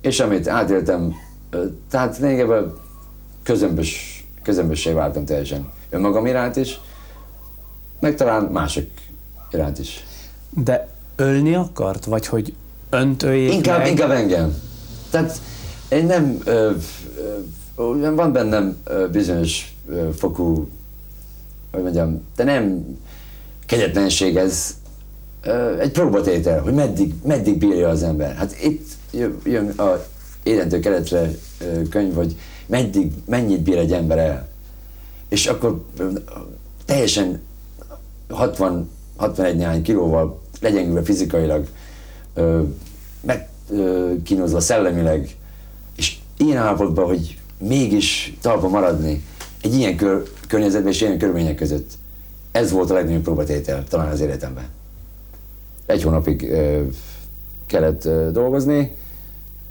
és amit átéltem, uh, tehát lényegében közömbös, közömbössé váltam teljesen önmagam iránt is, meg talán mások iránt is. De ölni akart, vagy hogy önt öljék inkább, meg? Inkább engem. Tehát én nem, ö, ö, van bennem bizonyos ö, fokú, hogy mondjam, de nem kegyetlenség ez, ö, egy próbatétel, hogy meddig, meddig bírja az ember. Hát itt jön a élentő keletre könyv, hogy meddig, mennyit bír egy ember el. És akkor teljesen 60, 61 néhány kilóval legyengülve fizikailag, ö, meg kínozva szellemileg, ilyen állapotban, hogy mégis talpa maradni egy ilyen kör, környezetben és ilyen körülmények között, ez volt a legnagyobb próbatétel talán az életemben. Egy hónapig ö, kellett ö, dolgozni,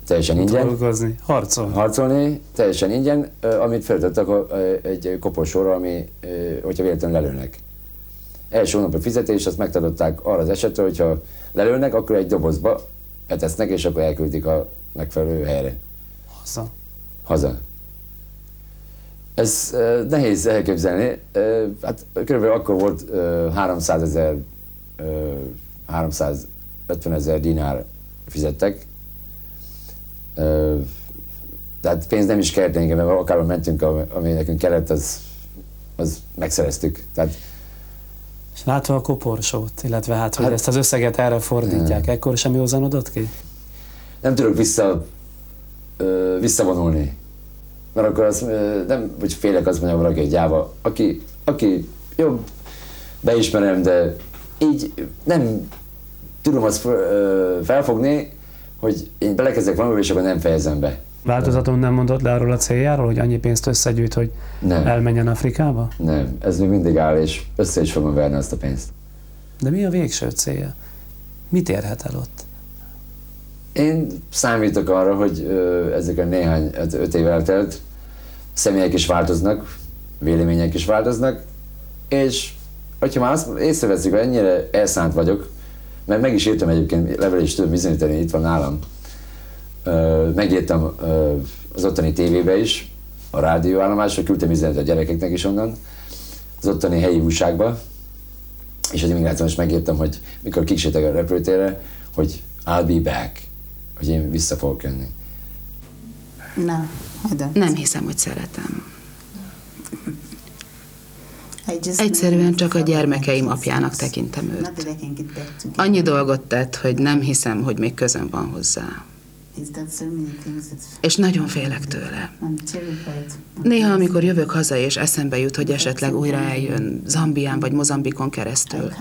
teljesen ingyen. Dolgozni, harcolni. harcolni, teljesen ingyen, ö, amit ö, egy koporsóra, ami, ö, hogyha véletlenül lelőnek. Első hónap a fizetés, azt megtartották arra az esetre, hogyha lelőnek, akkor egy dobozba betesznek, és akkor elküldik a megfelelő helyre, Haza. haza. Ez ö, nehéz elképzelni. Ö, hát körülbelül akkor volt ö, 300 ezer, ö, 350 ezer dinár fizettek. Ö, tehát pénz nem is kellett engem, mert akárhol mentünk, ami, ami nekünk kellett, az, az megszereztük. Tehát És látva a koporsót, illetve hát, hogy Hát- ezt az összeget erre fordítják, ekkor sem józanodott ki? nem tudok vissza, ö, visszavonulni. Mert akkor az, ö, nem, hogy félek azt mondjam valaki, hogy gyáva, aki, aki jobb, beismerem, de így nem tudom azt felfogni, hogy én belekezdek valamibe, és akkor nem fejezem be. Változaton nem mondott le arról a céljáról, hogy annyi pénzt összegyűjt, hogy Nem, elmenjen Afrikába? nem, ez még mindig áll, és össze is fogom verni azt a pénzt. De mi a végső célja? Mit érhet el ott? Én számítok arra, hogy ezek a néhány, ez öt év eltelt, személyek is változnak, vélemények is változnak, és hogyha már azt észreveszik, hogy ennyire elszánt vagyok, mert meg is írtam egyébként, level is tudom bizonyítani, itt van nálam, ö, megírtam az ottani tévébe is, a rádióállomásra, küldtem üzenetet a gyerekeknek is onnan, az ottani helyi újságba, és az immigráción is megírtam, hogy mikor kiksétek a repülőtérre, hogy I'll be back, hogy én vissza fogok jönni. I don't. Nem hiszem, hogy szeretem. Egyszerűen csak a gyermekeim apjának tekintem őt. Annyi dolgot tett, hogy nem hiszem, hogy még közöm van hozzá. És nagyon félek tőle. Néha, amikor jövök haza, és eszembe jut, hogy esetleg újra eljön Zambián vagy Mozambikon keresztül,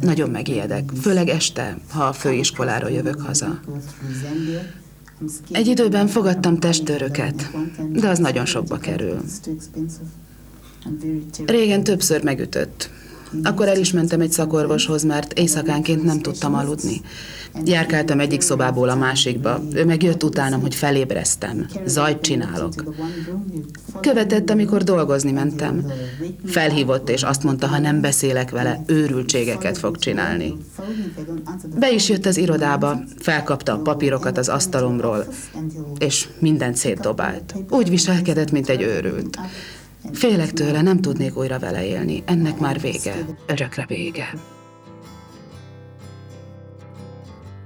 nagyon megijedek, főleg este, ha a főiskoláról jövök haza. Egy időben fogadtam testőröket, de az nagyon sokba kerül. Régen többször megütött. Akkor el is mentem egy szakorvoshoz, mert éjszakánként nem tudtam aludni. Járkáltam egyik szobából a másikba, ő meg utánam, hogy felébreztem. Zajt csinálok. Követett, amikor dolgozni mentem. Felhívott, és azt mondta, ha nem beszélek vele, őrültségeket fog csinálni. Be is jött az irodába, felkapta a papírokat az asztalomról, és mindent szétdobált. Úgy viselkedett, mint egy őrült. Félek tőle, nem tudnék újra vele élni. Ennek már vége. Örökre vége.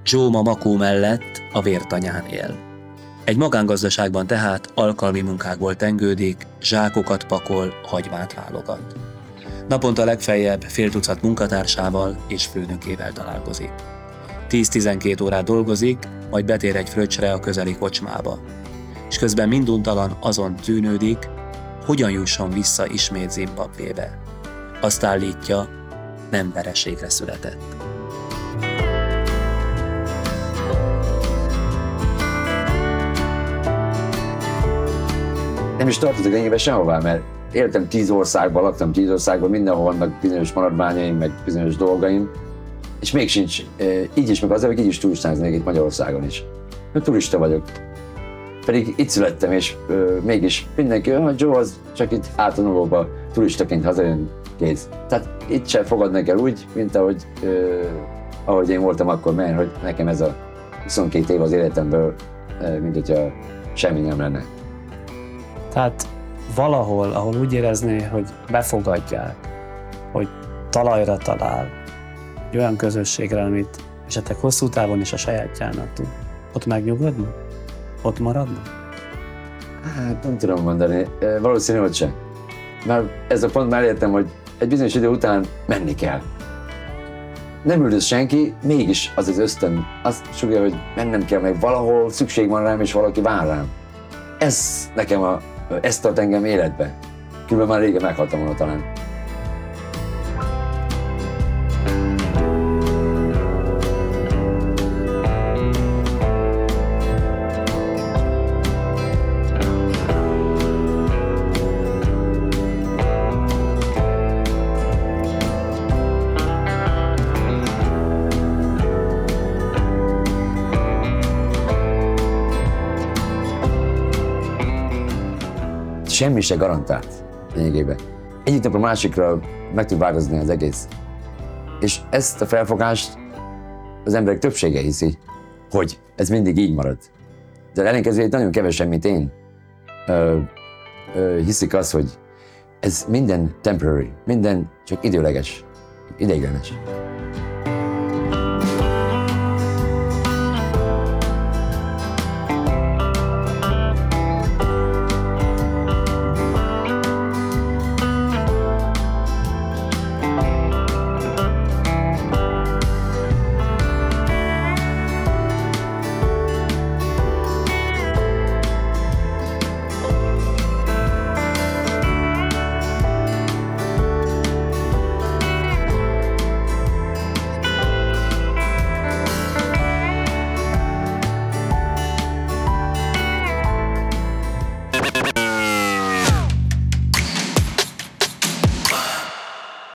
Joe ma Makó mellett a vértanyán él. Egy magángazdaságban tehát alkalmi munkákból tengődik, zsákokat pakol, hagymát válogat. Naponta legfeljebb fél tucat munkatársával és főnökével találkozik. 10-12 órát dolgozik, majd betér egy fröccsre a közeli kocsmába. És közben minduntalan azon tűnődik, hogyan jusson vissza ismét Zimbabvébe. Azt állítja, nem vereségre született. Nem is tartozok ennyibe sehová, mert éltem tíz országban, laktam tíz országban, mindenhol vannak bizonyos maradványaim, meg bizonyos dolgaim, és még sincs, eh, így is, meg azért, hogy így is turistáznék itt Magyarországon is. Mert turista vagyok. Pedig itt születtem, és ö, mégis mindenki, hogy Joe az csak itt átonulóba turistaként hazajön, kész. Tehát itt sem fogadnak el úgy, mint ahogy, ö, ahogy én voltam akkor, mert hogy nekem ez a 22 év az életemből, ö, mint hogyha semmi nem lenne. Tehát valahol, ahol úgy érezné, hogy befogadják, hogy talajra talál, egy olyan közösségre, amit esetleg hosszú távon is a sajátjának tud, ott megnyugodni? Ott maradni? Hát nem tudom mondani, valószínű, hogy sem. Már ez a pont már értem, hogy egy bizonyos idő után menni kell. Nem üldöz senki, mégis az az ösztön azt sugja, hogy mennem kell, meg valahol szükség van rám, és valaki vár rám. Ez nekem a, ez tart engem életbe. Különben már régen meghaltam volna talán. Semmi se garantált lényegében. Egyik napra másikra meg tud változni az egész. És ezt a felfogást az emberek többsége hiszi, hogy ez mindig így marad. De ellenkezőleg nagyon kevesen, mint én, ö, ö, hiszik azt, hogy ez minden temporary, minden csak időleges, ideiglenes.